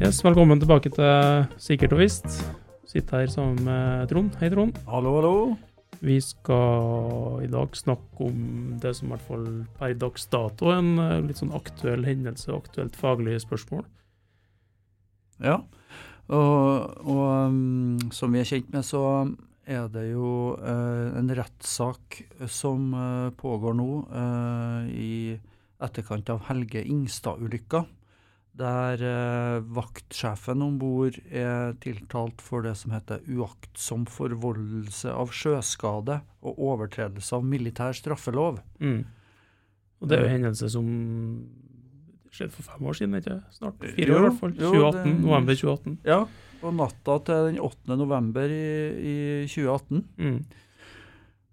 Yes, velkommen tilbake til Sikkert og visst. Sitter her sammen med Trond. Hei, Trond. Hallo, hallo. Vi skal i dag snakke om det som i hvert fall per dags dato er en eh, litt sånn aktuell hendelse og aktuelt faglig spørsmål. Ja, og, og um, som vi er kjent med, så er det jo uh, en rettssak som uh, pågår nå uh, i etterkant av Helge Ingstad-ulykka, der eh, vaktsjefen om bord er tiltalt for det som heter uaktsom forvoldelse av sjøskade og overtredelse av militær straffelov. Mm. Og det er jo en hendelse som skjedde for fem år siden, ikke Snart fire Jo, år, i hvert fall. jo, 2018, det- November 2018. Ja, og natta til den 8. november i, i 2018. Mm.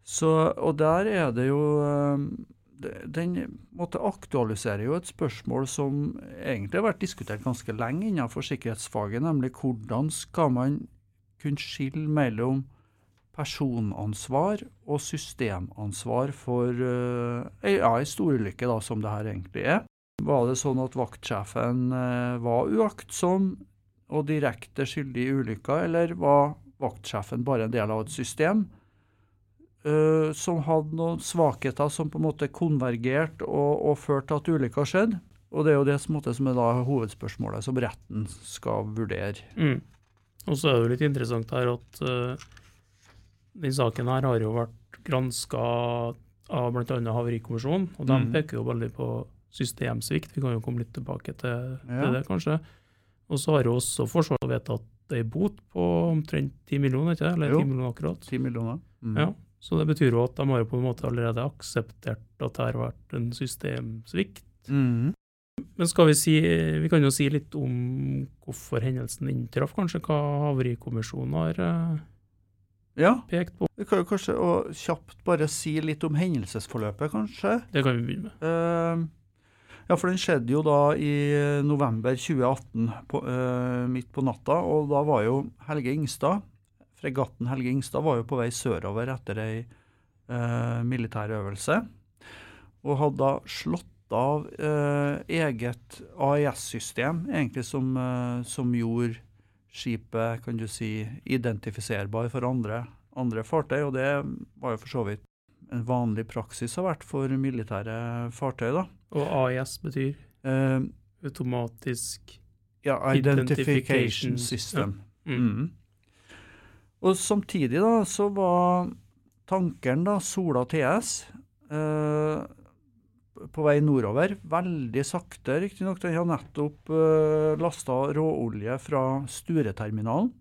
Så, og der er det jo eh, Den måtte aktualisere jo et spørsmål som egentlig har vært diskutert ganske lenge innenfor sikkerhetsfaget, nemlig hvordan skal man kunne skille mellom personansvar og systemansvar for ei, ja, ei storulykke, som det her egentlig er. Var det sånn at vaktsjefen eh, var uaktsom og direkte skyldig i ulykka, eller var vaktsjefen bare en del av et system? Eh, som hadde noen svakheter som på en måte konvergerte og, og førte til at ulykka skjedde. Og det er jo det som, på måte, som er da hovedspørsmålet som retten skal vurdere. Mm. Og så er det jo litt interessant her at uh, den saken her har jo vært granska av bl.a. Havarikommisjonen, og de Mm. peker jo veldig på systemsvikt. Vi kan jo komme litt tilbake til, Ja. til det, kanskje. Og så har jo også Forsvaret vedtatt ei bot på omtrent 10 millioner, ikke Eller Jo. 10 millioner akkurat. 10 millioner. Mm. Ja, Så det betyr jo at de har jo på en måte allerede akseptert at det har vært en systemsvikt. Mm. Men skal vi si Vi kan jo si litt om hvorfor hendelsen inntraff, kanskje. Hva Havarikommisjonen har eh, Ja, pekt på. vi kan jo kanskje og kjapt bare si litt om hendelsesforløpet, kanskje. Det kan vi begynne med. Uh, ja, for den skjedde jo da i november 2018, på, uh, midt på natta. Og da var jo Helge Ingstad, fregatten Helge Ingstad, var jo på vei sørover etter ei eh, militær øvelse. Og hadde da slått av eh, eget AIS-system, egentlig som, eh, som gjorde skipet, kan du si, identifiserbar for andre, andre fartøy. Og det var jo for så vidt en vanlig praksis har vært for militære fartøy. da. Og AIS betyr Eh, automatisk ja, Identification System. mm. Mm. Og samtidig da, så var tankeren da, Sola TS, eh, på vei nordover, veldig sakte riktignok. Den har nettopp eh, lasta råolje fra Stureterminalen.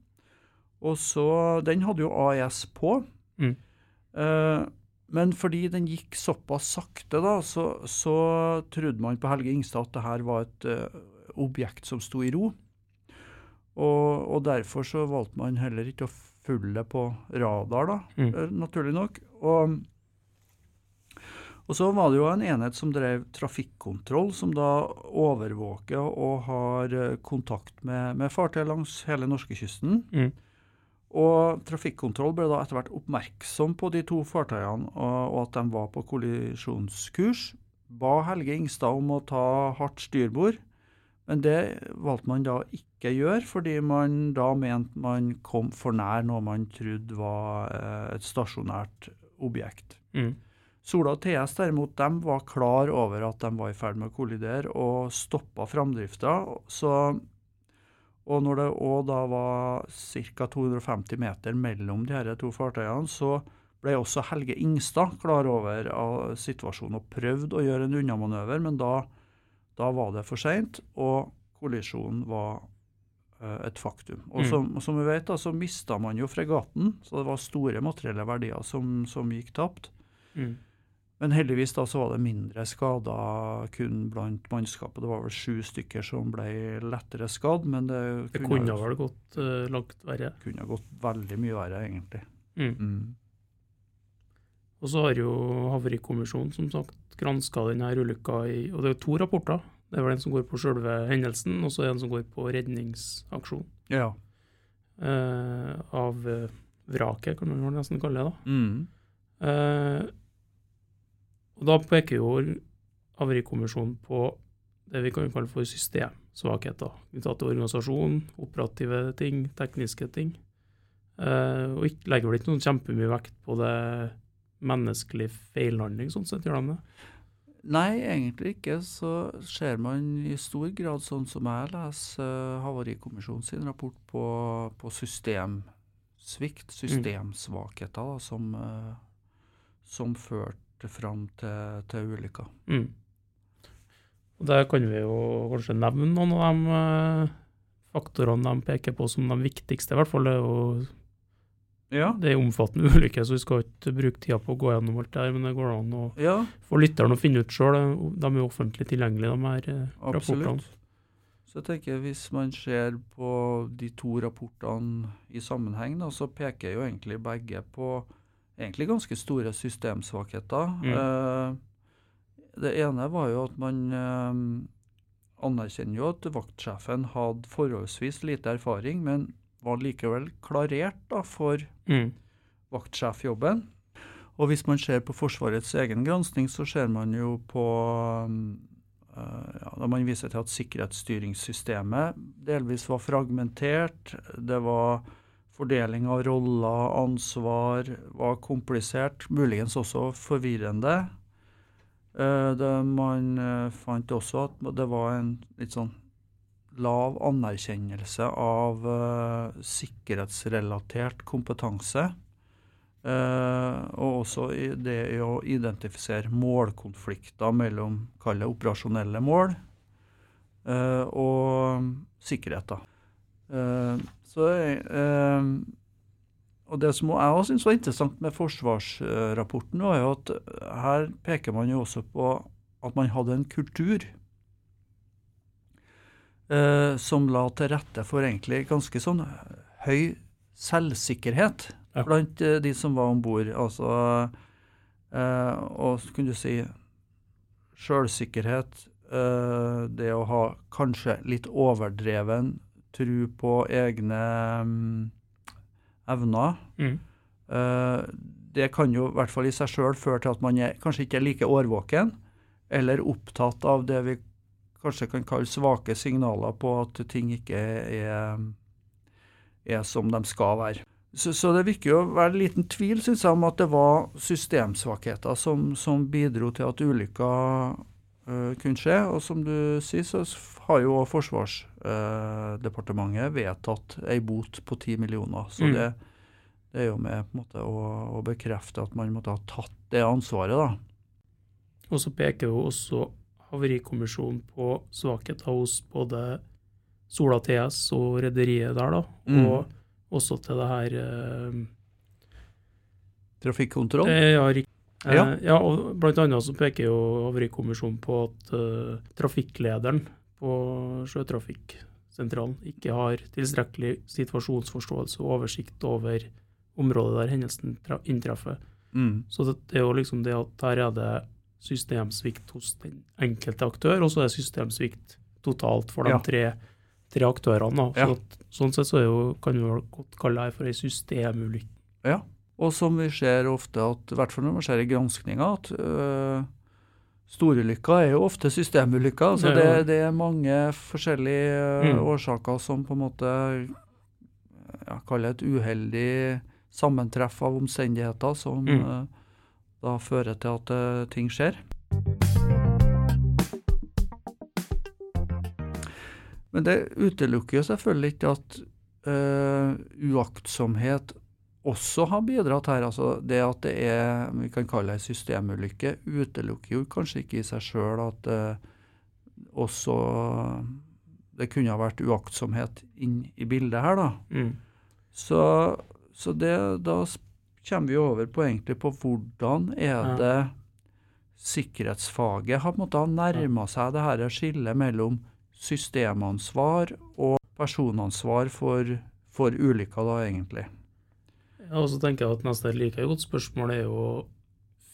Og så, Den hadde jo AES på. Mm. Eh, men fordi den gikk såpass sakte, da, så, så trodde man på Helge Ingstad at det her var et eh, objekt som sto i ro. Og, og derfor så valgte man heller ikke å følge på radar, da, Mm. eh, naturlig nok. Og, og så var det jo en enhet som drev trafikkontroll, som da overvåker og har eh, kontakt med, med fartøy langs hele norskekysten. Mm. Og trafikkontroll ble da etter hvert oppmerksom på de to fartøyene, og, og at de var på kollisjonskurs. Ba Helge Ingstad om å ta hardt styrbord, men det valgte man da ikke gjøre, fordi man da mente man kom for nær noe man trodde var eh, et stasjonært objekt. Mm. Sola TS derimot, de var klar over at de var i ferd med å kollidere, og stoppa framdrifta. Og når det òg da var ca. 250 meter mellom de her to fartøyene, så ble også Helge Ingstad klar over av situasjonen og prøvde å gjøre en unnamanøver, men da, da var det for seint, og kollisjonen var eh, et faktum. Og Mm. som, som vi vet, da, så mista man jo fregatten, så det var store materielle verdier som, som gikk tapt. Mm. Men heldigvis da så var det mindre skader kun blant mannskapet. Det var vel sju stykker som ble lettere skadd, men det, Det kunne vel gått uh, langt verre. kunne gått veldig mye verre, egentlig. Mm. Og så har jo Havarikommisjonen som sagt granska denne ulykka i Og det er jo to rapporter. Det er vel en som går på selve hendelsen, og så en som går på redningsaksjon Ja. eh, av eh, vraket, kan man nesten kalle det. da. Mm. Eh, og da peker jo Havarikommisjonen på det vi kan kalle for system. svakheter knytta til organisasjon, operative ting, tekniske ting. Eh, og legger vel ikke noen kjempemye vekt på det menneskelig feilhandling, sånn sett, gjør de det? Nei, egentlig ikke. Så ser man i stor grad, sånn som jeg leser Havarikommisjonen sin rapport, på, på systemsvikt, systemsvakheter, da, som, uh, som førte fram til, til ulykka. Mm. Og Der kan vi jo kanskje nevne noen av de uh, faktorene de peker på som de viktigste, i hvert fall. Det er jo ja. Det er omfattende ulykker, så vi skal ikke bruke tida på å gå gjennom alt det her, men det går an å ja. få lytteren å finne ut sjøl. De er jo offentlig tilgjengelige, de her eh, rapportene. Absolutt. Så jeg tenker Hvis man ser på de to rapportene i sammenheng, da, så peker jo egentlig begge på egentlig ganske store systemsvakheter. Mm. Eh, det ene var jo at man eh, anerkjenner jo at vaktsjefen hadde forholdsvis lite erfaring, men var likevel klarert da, for Mm. vaktsjefjobben. Og hvis man ser på Forsvarets egen gransking, så ser man jo på um, uh, ja, Da man viser til at sikkerhetsstyringssystemet delvis var fragmentert. Det var fordeling av roller, ansvar, var komplisert. Muligens også forvirrende. Uh, det, man uh, fant også at det var en litt sånn lav anerkjennelse av uh, sikkerhetsrelatert kompetanse. Uh, og også det å identifisere målkonflikter mellom kall operasjonelle mål uh, og sikkerheter. så og Det som jeg også syns var interessant med forsvarsrapporten, var jo at her peker man jo også på at man hadde en kultur som la til rette for egentlig ganske sånn høy selvsikkerhet Ja. blant eh, de som var om bord. Altså, eh, og så kunne du si sjølsikkerhet, eh, det å ha kanskje litt overdreven tro på egne mm, evner. Mm. Eh, det kan jo i hvert fall i seg sjøl føre til at man er, kanskje ikke er like årvåken, eller opptatt av det vi kanskje kan kalle svake signaler på at ting ikke er, er som de skal være. Så, så, det virker jo å være liten tvil synes jeg, om at det var systemsvakheter som, som bidro til at ulykka uh, kunne skje. Og som du sier, så har jo Forsvarsdepartementet uh, vedtatt ei bot på 10 millioner. Så Mm. det, det er jo med på en måte, å, å bekrefte at man måtte ha tatt det ansvaret. da. Og så peker jo også Havarikommisjonen på svakheter hos både Sola TS og rederiet der, da. Mm. Og også til det her eh, Trafikkontroll. eh, ja, eh, Ja. ja, og blant annet så peker jo Havarikommisjonen på at eh, trafikklederen på Sjøtrafikksentralen ikke har tilstrekkelig situasjonsforståelse og oversikt over området der hendelsen inntreffer. Mm. Så det, det er jo liksom det at her er det systemsvikt hos den enkelte aktør, og så er det systemsvikt totalt for de Ja. tre, tre aktørene. Så Ja. sånn sett så jo, kan vi godt kalle det for ei systemulykke. Ja, og som vi ser ofte, at, i hvert fall når man ser i granskninga, at øh, storulykker er jo ofte systemulykker. Altså Det det, det er mange forskjellige øh, Mm. årsaker som på en måte ja, kaller et uheldig sammentreff av omstendigheter som Mm. Da fører til at øh, ting skjer. Men det utelukker jo selvfølgelig ikke at uh, uaktsomhet også har bidratt her. altså Det at det er vi kan kalle det en systemulykke, utelukker jo kanskje ikke i seg sjøl at det også det kunne ha vært uaktsomhet inn i bildet her. da. Mm. Så, så det, da kommer vi over på egentlig på hvordan er det sikkerhetsfaget har en nærma seg det her skillet mellom systemansvar og personansvar for, for ulykker, da, egentlig. Ja, og så tenker jeg at neste like godt spørsmål er jo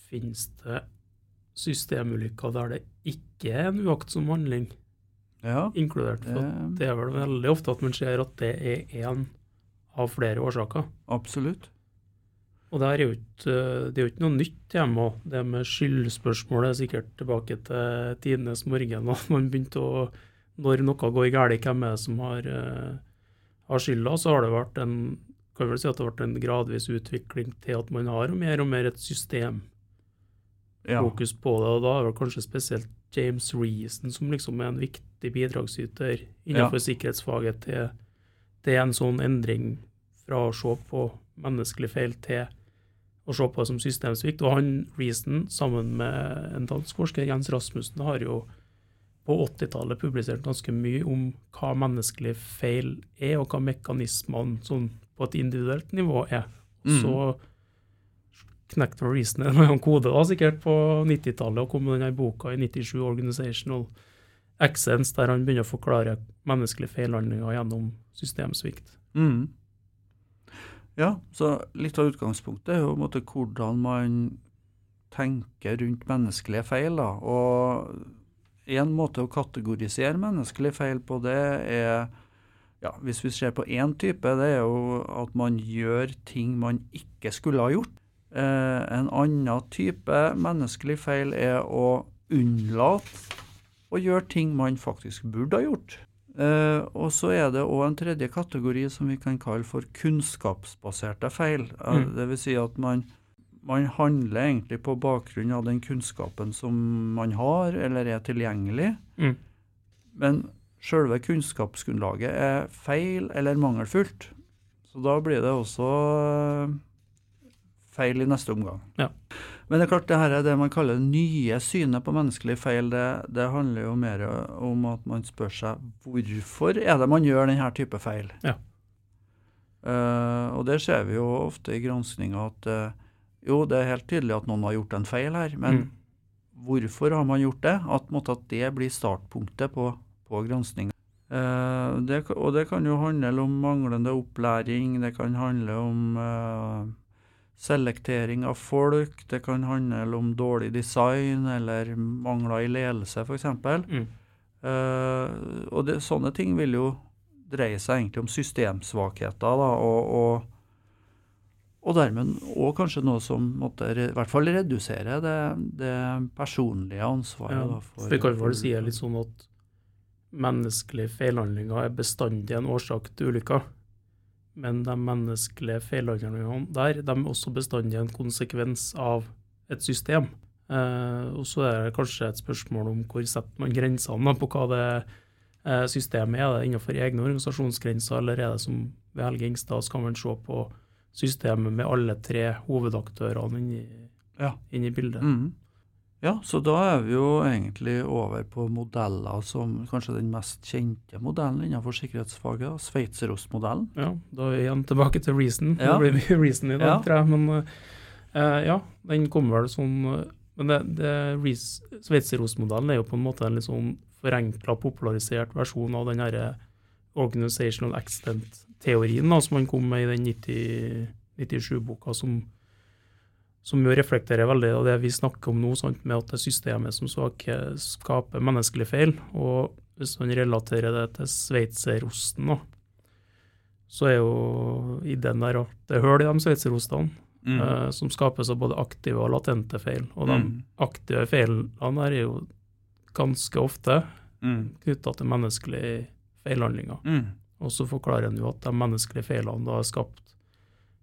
finnes det systemulykker der det ikke er en uaktsom handling Ja, inkludert? For det, det er vel veldig ofte at man ser at det er én av flere årsaker. absolutt. Og det, er jo ikke, det er jo ikke noe nytt tema. Det med skyldspørsmålet er sikkert tilbake til tidenes morgen, at man begynte å når noe går galt, hvem er det som har, uh, har skylda, så har det vært en kan vel si at det har vært en gradvis utvikling til at man har mer og mer et systemfokus ja. på det. og Da er det kanskje spesielt James Reason som liksom er en viktig bidragsyter innenfor ja. sikkerhetsfaget til, til, en sånn endring fra å se på menneskelig feil til å se på det som systemsvikt. Og han Reason, sammen med en dansk forsker, Jens Rasmussen, har jo på 80-tallet publisert ganske mye om hva menneskelig feil er, og hva mekanismene sånn på et individuelt nivå er. Mm. Så knekte Reason en kode da, sikkert på 90-tallet og kom med denne boka i 97, 'Organizational Accents', der han begynner å forklare menneskelige feilhandlinger gjennom systemsvikt. Mm. Ja, så litt av utgangspunktet er jo måte, hvordan man tenker rundt menneskelige feil. da, og en måte å kategorisere menneskelige feil på, det er ja, Hvis vi ser på én type, det er jo at man gjør ting man ikke skulle ha gjort. Eh, en annen type menneskelig feil er å unnlate å gjøre ting man faktisk burde ha gjort. Eh, og så er det òg en tredje kategori som vi kan kalle for kunnskapsbaserte feil. Mm. Det vil si at man man handler egentlig på bakgrunn av den kunnskapen som man har, eller er tilgjengelig. Mm. Men sjølve kunnskapsgrunnlaget er feil eller mangelfullt. Så da blir det også eh, feil i neste omgang. Ja. Men det er klart det her er det man kaller det nye synet på menneskelig feil. Det, det, handler jo mer om at man spør seg hvorfor er det man gjør denne type feil. Ja. Uh, og det ser vi jo ofte i granskinga at uh, jo, det er helt tydelig at noen har gjort en feil her, men mm. hvorfor har man gjort det? At, måtte, at det blir startpunktet på, på granskinga. Uh, og det kan jo handle om manglende opplæring, det kan handle om eh, selektering av folk, det kan handle om dårlig design eller mangler i ledelse, f.eks. Mm. Uh, og det, sånne ting vil jo dreie seg egentlig om systemsvakheter. da, og, og og dermed òg kanskje noe som måtte, i hvert fall redusere det, det personlige ansvaret. Ja, for, vi kan vel si litt sånn at menneskelige feilhandlinger er bestandig en årsak til ulykker. Men de menneskelige feilhandlingene der de er også bestandig en konsekvens av et system. Eh, og så er det kanskje et spørsmål om hvor setter man grensene på hva det eh, systemet er. Er det innenfor egne organisasjonsgrenser, eller er det som ved Helge Ingstad skal man se på systemet med alle tre hovedaktørene inni, ja. inn bildet. Mm. Ja, så da er vi jo egentlig over på modeller som kanskje den mest kjente modellen innenfor sikkerhetsfaget, Sveitserostmodellen. Ja, da er vi igjen tilbake til Reason. Ja. Det blir mye Reason i dag, ja. tror jeg. Men uh, ja, den kommer vel sånn Men det, det Sveitserostmodellen er jo på en måte en litt sånn forenkla, popularisert versjon av den herre organizational accident-teorien som han kom med i den 97-boka, som, som jo reflekterer veldig av det vi snakker om nå, sant, med at det er systemet som skaper menneskelig feil. Og hvis man relaterer det til sveitserosten, så er jo ideen der at det er hull i de sveitserostene. Mm. Uh, som skapes av både aktive og latente feil. Og de mm. aktive feilene er jo ganske ofte mm. knytta til menneskelige feilhandlinger. Mm. Og så forklarer en jo at de menneskelige feilene da er skapt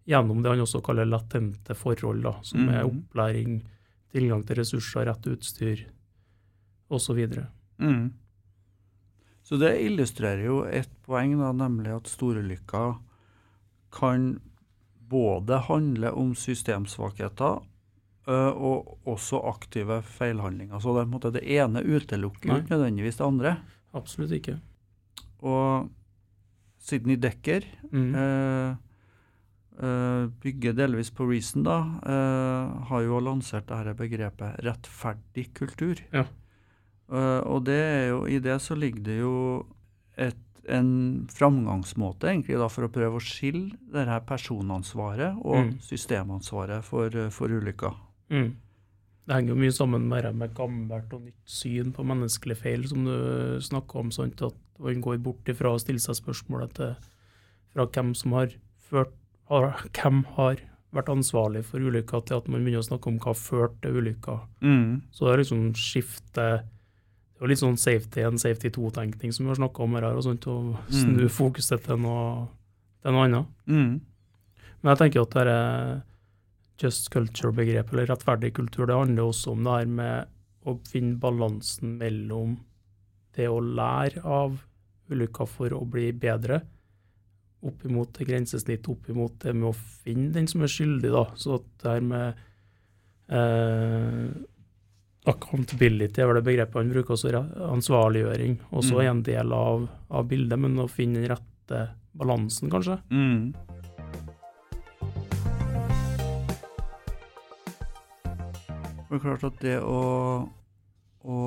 gjennom det han også kaller latente forhold, da, som mm. er opplæring, tilgang til ressurser, rett utstyr osv. Mm. Så det illustrerer jo et poeng, da, nemlig at storulykker kan både handle om systemsvakheter og også aktive feilhandlinger. Så det, måte, det ene utelukker ikke nødvendigvis det andre. Absolutt ikke. Og Sydney Decker mm. eh, eh, bygger delvis på Reason, da, uh, har jo lansert dette begrepet rettferdig kultur. Ja. Uh, og det er jo, i det så ligger det jo et, en framgangsmåte egentlig da, for å prøve å skille det her personansvaret og mm. systemansvaret for, for ulykker. Mm. Det henger jo mye sammen med, det med gammelt og nytt syn på menneskelige feil, som du snakker om. Sant? At man går bort ifra å stille seg spørsmålet til fra hvem som har ført Hvem har vært ansvarlig for ulykka, til at man begynner å snakke om hva førte til ulykka. Mm. Så det er liksom skifte det er litt sånn safety and safety 2-tenkning som vi har snakka om her, og sånt, å snu Mm. fokuset til noe, til noe annet. Mm. Men jeg tenker at det er just culture-begrepet, eller rettferdig kultur, det handler også om det her med å finne balansen mellom det å lære av ulykker for å bli bedre, opp imot grensesnitt, opp imot det med å finne den som er skyldig, da. Så det her med eh, accountability er vel det begrepet han bruker, også ansvarliggjøring, også Mm. er en del av, av bildet, men å finne den rette balansen, kanskje. Mm. Det er klart at det å, å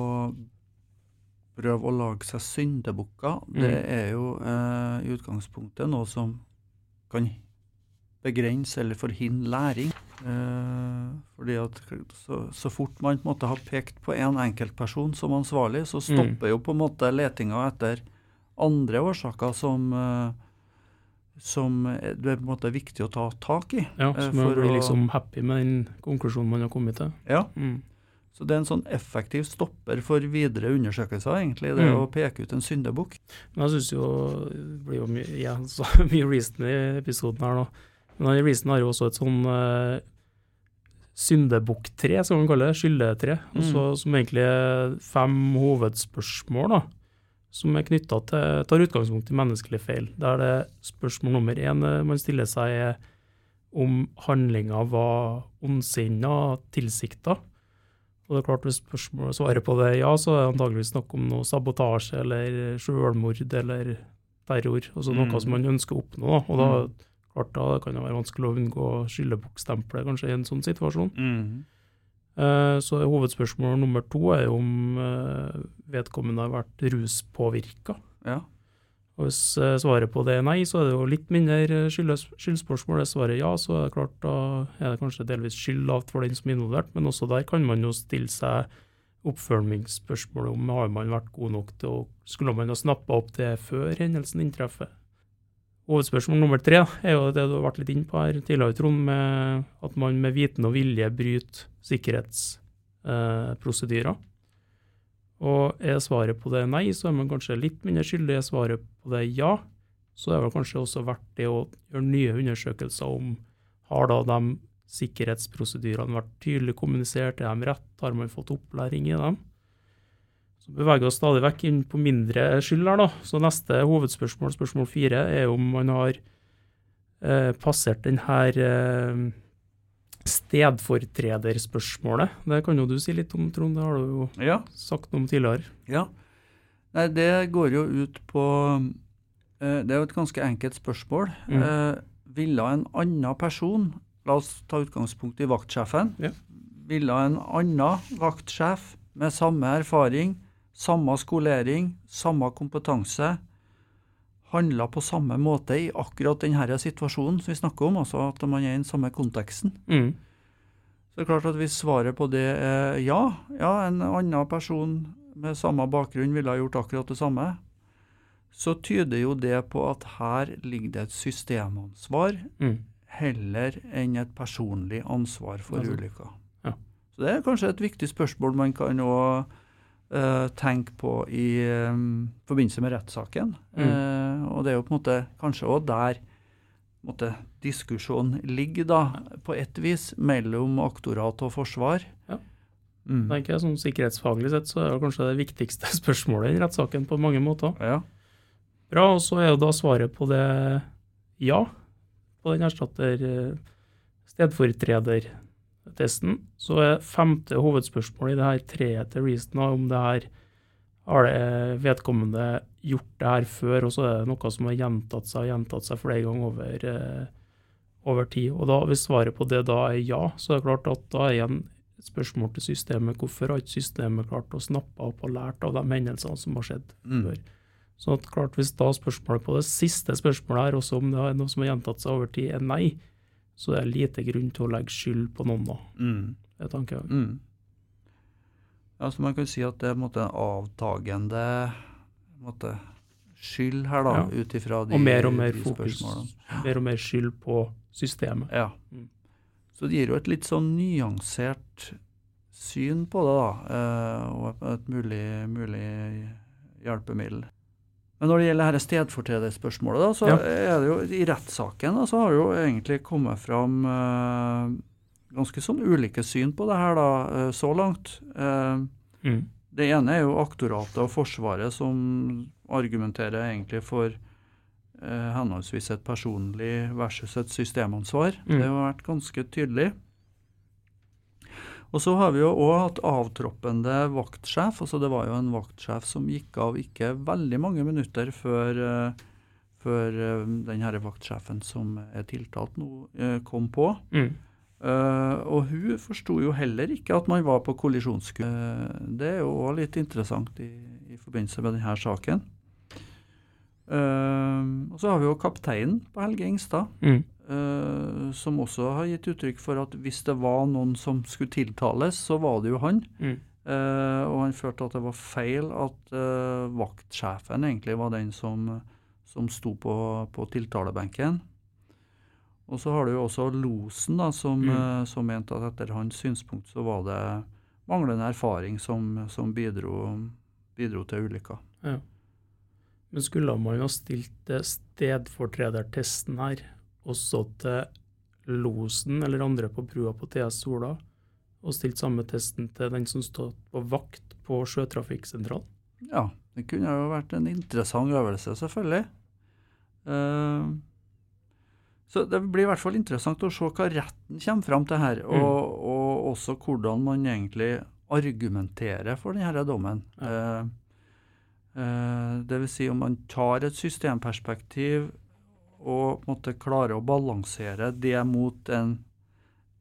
prøve å lage seg syndebukker, det Mm. er jo eh, i utgangspunktet noe som kan begrense eller forhindre læring. Eh, fordi at så, så fort man på en måte har pekt på en enkeltperson som ansvarlig, så stopper jo på en måte letinga etter andre årsaker som, eh, som det er på en måte viktig å ta tak i. Ja, så man blir liksom happy med den konklusjonen man har kommet til. Ja, Mm. Så det er en sånn effektiv stopper for videre undersøkelser, egentlig, det Mm. å peke ut en syndebukk. Men jeg syns jo det blir jo mye, ja, så mye reason i episoden her nå. Men reason har jo også et sånn uh, syndebukktre, som man kaller det, skyldetre, Mm. som egentlig er fem hovedspørsmål, da. Som er knytta til Tar utgangspunkt i menneskelige feil. Der det spørsmål nummer én eh, man stiller seg, er om handlinga var ondsinna, tilsikta. Og det er klart Hvis spørsmålet svarer på det ja, så er det antageligvis snakk om noe sabotasje eller selvmord eller terror. Altså Mm. noe som man ønsker å oppnå. Og da, Mm. klart, da kan det være vanskelig å unngå skyldebukkstempelet kanskje i en sånn situasjon. Mm. Eh, så hovedspørsmål nummer to er om eh, vedkommende har vært ruspåvirka. Ja. Og hvis eh, svaret på det er nei, så er det jo litt mindre eh, skyldspørsmål. Er svaret ja, så er det klart da er det kanskje delvis skyld av for den som er involvert, men også der kan man jo stille seg oppfølgingsspørsmålet om har man vært god nok til å Skulle man ha snappa opp det før hendelsen inntreffer? Hovedspørsmål nummer tre er jo det du har vært litt inne på her tidligere, Trond, med at man med viten og vilje bryter sikkerhetsprosedyrer. Og er svaret på det nei, så er man kanskje litt mindre skyldig. Er svaret på det ja, så er det kanskje også verdt det å gjøre nye undersøkelser om har da de sikkerhetsprosedyrene vært tydelig kommunisert, er de rett, har man fått opplæring i dem? Så beveger vi oss stadig vekk inn på mindre skyld her, da. Så neste hovedspørsmål, spørsmål fire, er om man har eh, passert den her eh, stedfortrederspørsmålet. Det kan jo du si litt om, Trond. Det har du jo ja. sagt noe om tidligere. Ja. Nei, det går jo ut på eh, Det er jo et ganske enkelt spørsmål. Mm. Eh, ville en annen person, la oss ta utgangspunkt i vaktsjefen, Ja. ville en annen vaktsjef med samme erfaring, samme skolering, samme kompetanse, handla på samme måte i akkurat denne situasjonen som vi snakker om, altså at man er i den samme konteksten? Mm. Så det er klart at Hvis svaret på det er ja, ja, en annen person med samme bakgrunn ville ha gjort akkurat det samme, så tyder jo det på at her ligger det et systemansvar Mm. heller enn et personlig ansvar for Altså, ulykka. ja. Så det er kanskje et viktig spørsmål man kan òg tenke på i um, forbindelse med rettssaken. Mm. Uh, og det er jo på en måte kanskje òg der måte, diskusjonen ligger, da, på et vis, mellom aktorat og forsvar. Ja. Mm. tenker jeg, sånn Sikkerhetsfaglig sett så er det kanskje det viktigste spørsmålet i rettssaken på mange måter. Ja. Bra, og så er jo da svaret på det ja, på den erstatter eh, stedfortredertesten. Så er femte hovedspørsmål i det her treet til Reason om det her har det vedkommende gjort det her før, og så er det noe som har gjentatt seg og gjentatt seg flere ganger over, eh, over tid. Og da, hvis svaret på det da er ja, så er det klart at da er igjen et spørsmål til systemet. Hvorfor har ikke systemet klart å snappe opp og lært av de hendelsene som har skjedd Mm. før? Så klart Hvis da spørsmålet på det siste spørsmålet her, også om det er noe som har gjentatt seg over tid, er nei, så det er lite grunn til å legge skyld på noen da. Mm. Det tenker jeg. Mm. Ja, så man kan si at det er en måte avtagende måte, skyld her, da, Ja. ut ifra de, Og mer og mer fokus, ja. mer og mer skyld på systemet. Ja. Mm. Så det gir jo et litt sånn nyansert syn på det, da, eh, og et mulig, mulig hjelpemiddel. Men når det gjelder dette stedfortrederspørsmålet, da, så Ja. er det jo i rettssaken da, så har det jo egentlig kommet fram eh, ganske sånn ulike syn på det her da, eh, så langt. Eh, Mm. det ene er jo aktoratet og Forsvaret som argumenterer egentlig for eh, henholdsvis et personlig versus et systemansvar. Mm. Det har vært ganske tydelig. Og så har vi jo òg hatt avtroppende vaktsjef. altså Det var jo en vaktsjef som gikk av ikke veldig mange minutter før, eh, før eh, den her vaktsjefen som er tiltalt nå, eh, kom på. Mm. Uh, og hun forsto jo heller ikke at man var på kollisjonskurs. Uh, det er jo òg litt interessant i, i forbindelse med denne saken. Uh, og så har vi jo kapteinen på Helge Ingstad, Mm. Eh, som også har gitt uttrykk for at hvis det var noen som skulle tiltales, så var det jo han. Mm. Eh, og han følte at det var feil at eh, vaktsjefen egentlig var den som, som sto på, på tiltalebenken. Og så har du jo også losen, da, som, Mm. som mente at etter hans synspunkt så var det manglende erfaring som, som bidro, bidro til ulykka. Ja. Men skulle man jo ha stilt stedfortredertesten her også til losen eller andre på brua på TS Sola, og stilt samme testen til den som stod på vakt på sjøtrafikksentralen? Ja, det kunne jo vært en interessant øvelse, selvfølgelig. Uh, så det blir i hvert fall interessant å se hva retten kommer fram til her, og, og også hvordan man egentlig argumenterer for denne dommen. Ja. Uh, det vil si om man tar et systemperspektiv og måtte klare å balansere det mot en,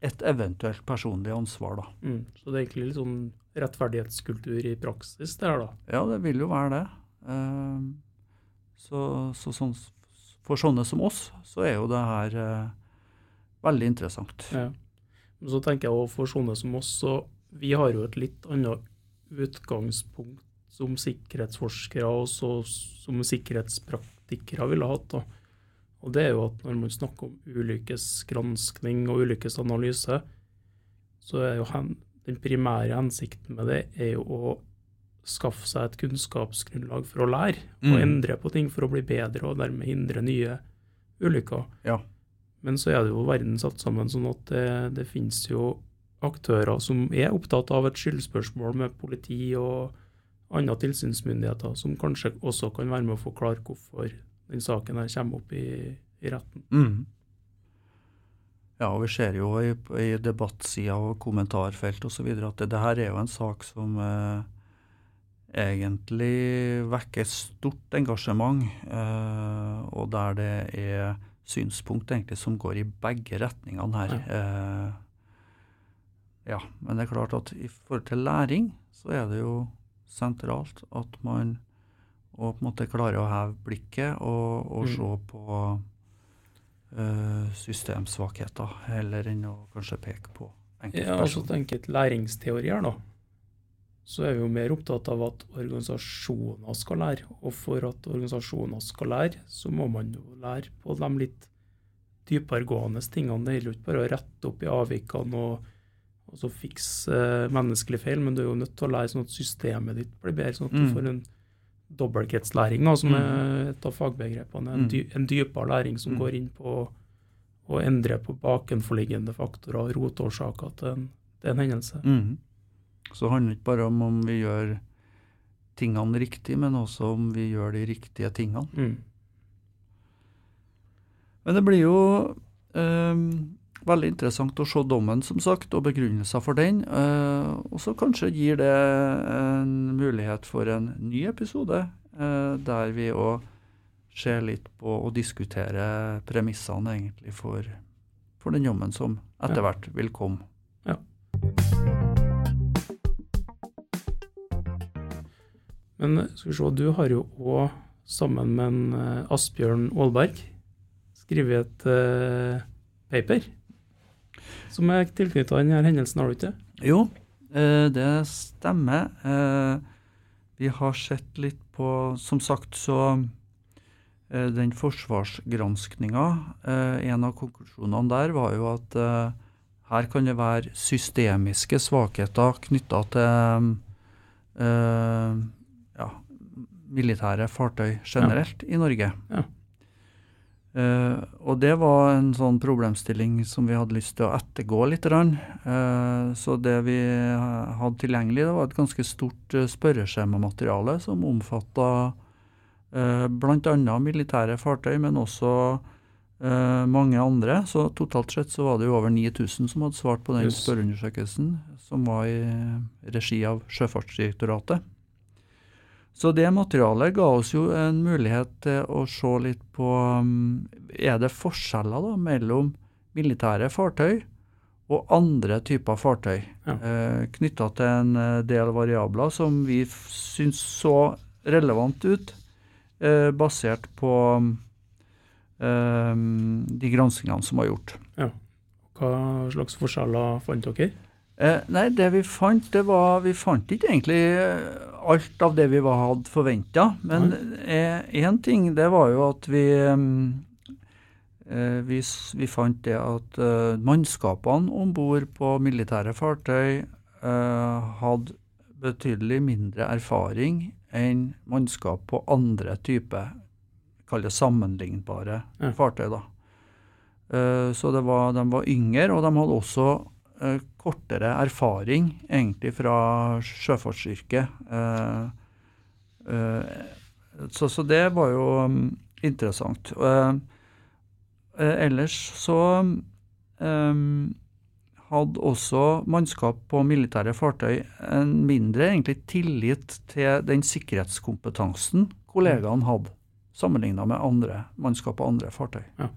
et eventuelt personlig ansvar, da. Mm. Så det er egentlig litt sånn rettferdighetskultur i praksis, det her, da. Ja, det vil jo være det. Eh, så, så sånn, for sånne som oss, så er jo det her eh, veldig interessant. Ja. Men så tenker jeg også for sånne som oss, så vi har jo et litt annet utgangspunkt som sikkerhetsforskere og som sikkerhetspraktikere ville hatt. da. Og det er jo at når man snakker om ulykkesgranskning og ulykkesanalyse, så er jo hen, den primære hensikten med det er jo å skaffe seg et kunnskapsgrunnlag for å lære og Mm. endre på ting for å bli bedre og dermed hindre nye ulykker. Ja. Men så er det jo verden satt sammen sånn at det, det finnes jo aktører som er opptatt av et skyldspørsmål med politi og andre tilsynsmyndigheter, som kanskje også kan være med å forklare hvorfor den saken her kommer opp i, i retten. Mm. Ja, og vi ser jo i, i debattsida og kommentarfelt osv. at det, det her er jo en sak som eh, egentlig vekker stort engasjement, eh, og der det er synspunkt egentlig som går i begge retningene her. Eh, ja, men det er klart at i forhold til læring, så er det jo sentralt at man og på en måte klare å heve blikket og, og Mm. se på eh, systemsvakheter, heller enn å kanskje peke på Ja, altså tenke læringsteori her, da. Så er vi jo mer opptatt av at organisasjoner skal lære. Og for at organisasjoner skal lære, så må man jo lære på de litt dyperegående tingene. Det gjelder jo ikke bare å rette opp i avvikene og, og så fikse eh, menneskelige feil, men du er jo nødt til å lære sånn at systemet ditt blir bedre, sånn at du Mm. får en dobbeltketslæring, da, som Mm. er et av fagbegrepene. En, Mm. dy, en dypere læring som Mm. går inn på å endre på bakenforliggende faktorer og rotårsaker til en, til en hendelse. Mm. Så det handler ikke bare om om vi gjør tingene riktig, men også om vi gjør de riktige tingene. Mm. Men det blir jo eh, veldig interessant å se dommen, som sagt, og begrunnelser for den. eh, og så kanskje gir det en mulighet for en ny episode, eh, der vi òg ser litt på og diskuterer premissene egentlig for, for den dommen som etter hvert vil komme. Men eh, skal vi se, du har jo òg, sammen med en, Asbjørn Aalberg, skrevet et uh, paper som er tilknytta denne hendelsen, har du ikke? det? Jo, eh, det stemmer. Eh, vi har sett litt på Som sagt, så eh, Den forsvarsgranskninga, eh, en av konklusjonene der var jo at her kan det være systemiske svakheter knytta til ja, militære fartøy generelt ja. i Norge. Ja. Uh, og det var en sånn problemstilling som vi hadde lyst til å ettergå litt. Uh, så det vi hadde tilgjengelig, det var et ganske stort spørreskjemamateriale som omfatta uh, bl.a. militære fartøy, men også mange andre. Så totalt sett så var det jo over 9000 som hadde svart på den spørreundersøkelsen, som var i regi av Sjøfartsdirektoratet. Så det materialet ga oss jo en mulighet til å se litt på um, Er det forskjeller da mellom militære fartøy og andre typer fartøy? Ja. Eh, Knytta til en eh, del variabler som vi syns så relevant ut, eh, basert på eh, de granskingene som var gjort. Ja. Hva slags forskjeller fant dere? Eh, nei, det vi fant, det var Vi fant ikke egentlig alt av det vi hadde forventa. Men én eh, ting, det var jo at vi mm, eh, vi, vi, fant det at uh, mannskapene om bord på militære fartøy hadde betydelig mindre erfaring enn mannskap på andre typer, kall det sammenlignbare ja. fartøy. da. Uh, så var, de var yngre, og de hadde også Eh, kortere erfaring egentlig fra sjøfartsyrket. Eh, eh, så, så, det var jo um, interessant. ellers så hadde også mannskap på militære fartøy en mindre egentlig tillit til den sikkerhetskompetansen kollegaene hadde, sammenligna med andre mannskap på andre fartøy. Ja.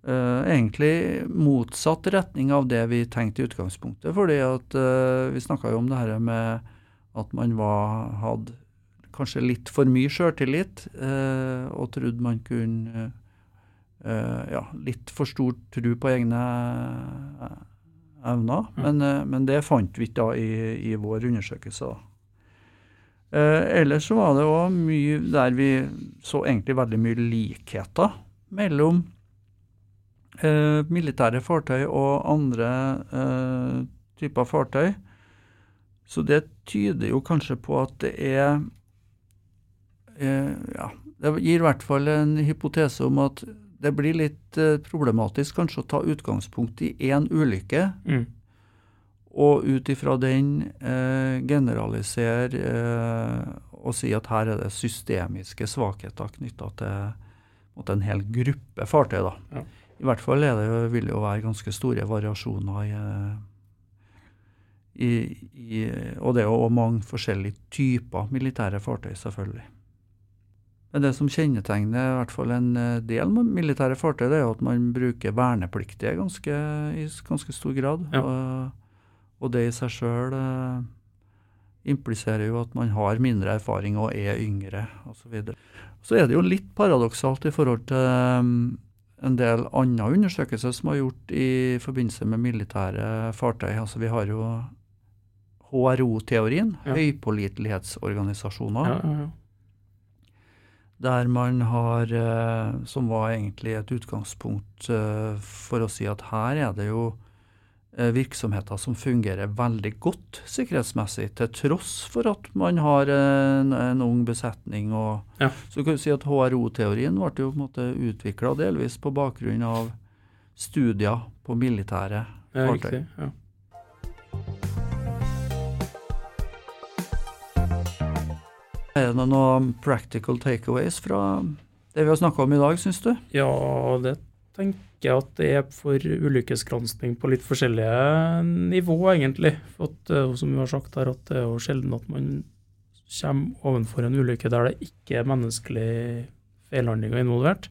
Uh, egentlig motsatt retning av det vi tenkte i utgangspunktet. fordi at uh, vi snakka jo om det her med at man var, hadde kanskje litt for mye sjøltillit uh, og trodde man kunne Ja, litt for stor tro på egne evner. Mm. Men, men, det fant vi ikke da i, i vår undersøkelse. ellers så var det òg mye der vi så egentlig veldig mye likheter mellom eh, militære fartøy og andre eh, typer fartøy. Så det tyder jo kanskje på at det er eh, Ja, det gir i hvert fall en hypotese om at det blir litt eh, problematisk kanskje å ta utgangspunkt i én ulykke. Mm. Og ut ifra den eh, generalisere eh, og si at her er det systemiske svakheter knytta til, til en hel gruppe fartøy. da. Ja. I hvert fall det vil det jo være ganske store variasjoner i, i, i Og det er jo mange forskjellige typer militære fartøy, selvfølgelig. Men det som kjennetegner i hvert fall en eh, del militære fartøy, det er jo at man bruker vernepliktige ganske, i ganske stor grad. Ja. Og, og, det i seg sjøl eh, impliserer jo at man har mindre erfaring og er yngre osv. Så, videre. så er det jo litt paradoksalt i forhold til en del andre undersøkelser som er gjort i forbindelse med militære fartøy. Altså Vi har jo HRO-teorien, ja. høypålitelighetsorganisasjoner. Ja, ja, der man har, eh, som var egentlig et utgangspunkt eh, for å si at her er det jo virksomheter som fungerer veldig godt sikkerhetsmessig, til tross for at man har en, en ung besetning. Og, ja. Så kan du si at HRO-teorien ble jo på en måte utvikla delvis på bakgrunn av studier på militære fartøy. Ja. Er det noen practical takeaways fra det vi har snakka om i dag, syns du? Ja, det tenker at det er for ulykkesgransking på litt forskjellige nivå, egentlig. For at, eh, som vi har sagt her, at det er jo sjelden at man kommer ovenfor en ulykke der det ikke er menneskelig feilhandling involvert.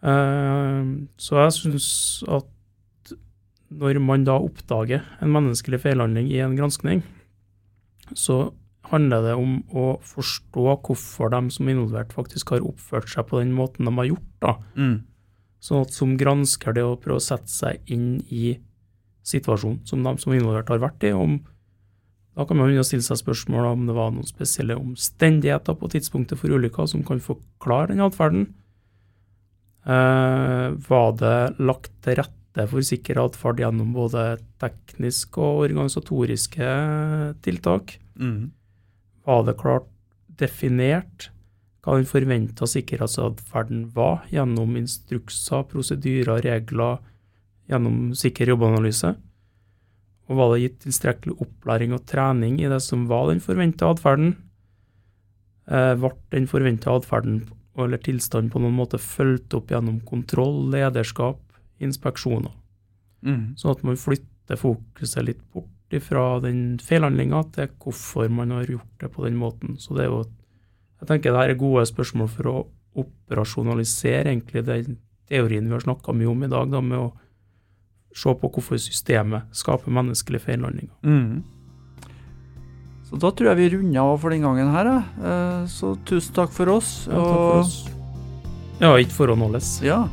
Uh, så jeg syns at når man da oppdager en menneskelig feilhandling i en granskning, så handler det om å forstå hvorfor de som er involvert, faktisk har oppført seg på den måten de har gjort. da. Mm. Sånn at som gransker det å prøve å sette seg inn i situasjonen som de som er involvert har vært i. Om, da kan man stille seg spørsmål om det var noen spesielle omstendigheter på tidspunktet for ulykka som kan forklare den atferden. Eh, var det lagt til rette rette for sikker atferd gjennom både tekniske og organisatoriske tiltak. Mm. Var det klart definert hva den forventa sikkerhetsatferden var, gjennom instrukser, prosedyrer, regler, gjennom sikker jobbanalyse? Og var det gitt tilstrekkelig opplæring og trening i det som var den forventa atferden? Eh, ble den forventa atferden eller tilstanden på noen måte fulgt opp gjennom kontroll, lederskap, inspeksjoner? Mm. Sånn at man flytter fokuset litt bort fra den feilhandlinga til hvorfor man har gjort det på den måten. Så det er jo Jeg tenker det her er gode spørsmål for å operasjonalisere egentlig den teorien vi har snakka mye om i dag, da, med å se på hvorfor systemet skaper menneskelige feillandinger. Mm. Så da tror jeg vi runder av for den gangen her. Eh, Så tusen takk for oss. Ja, takk for oss. Ja, ikke forhåndholdes. Ja,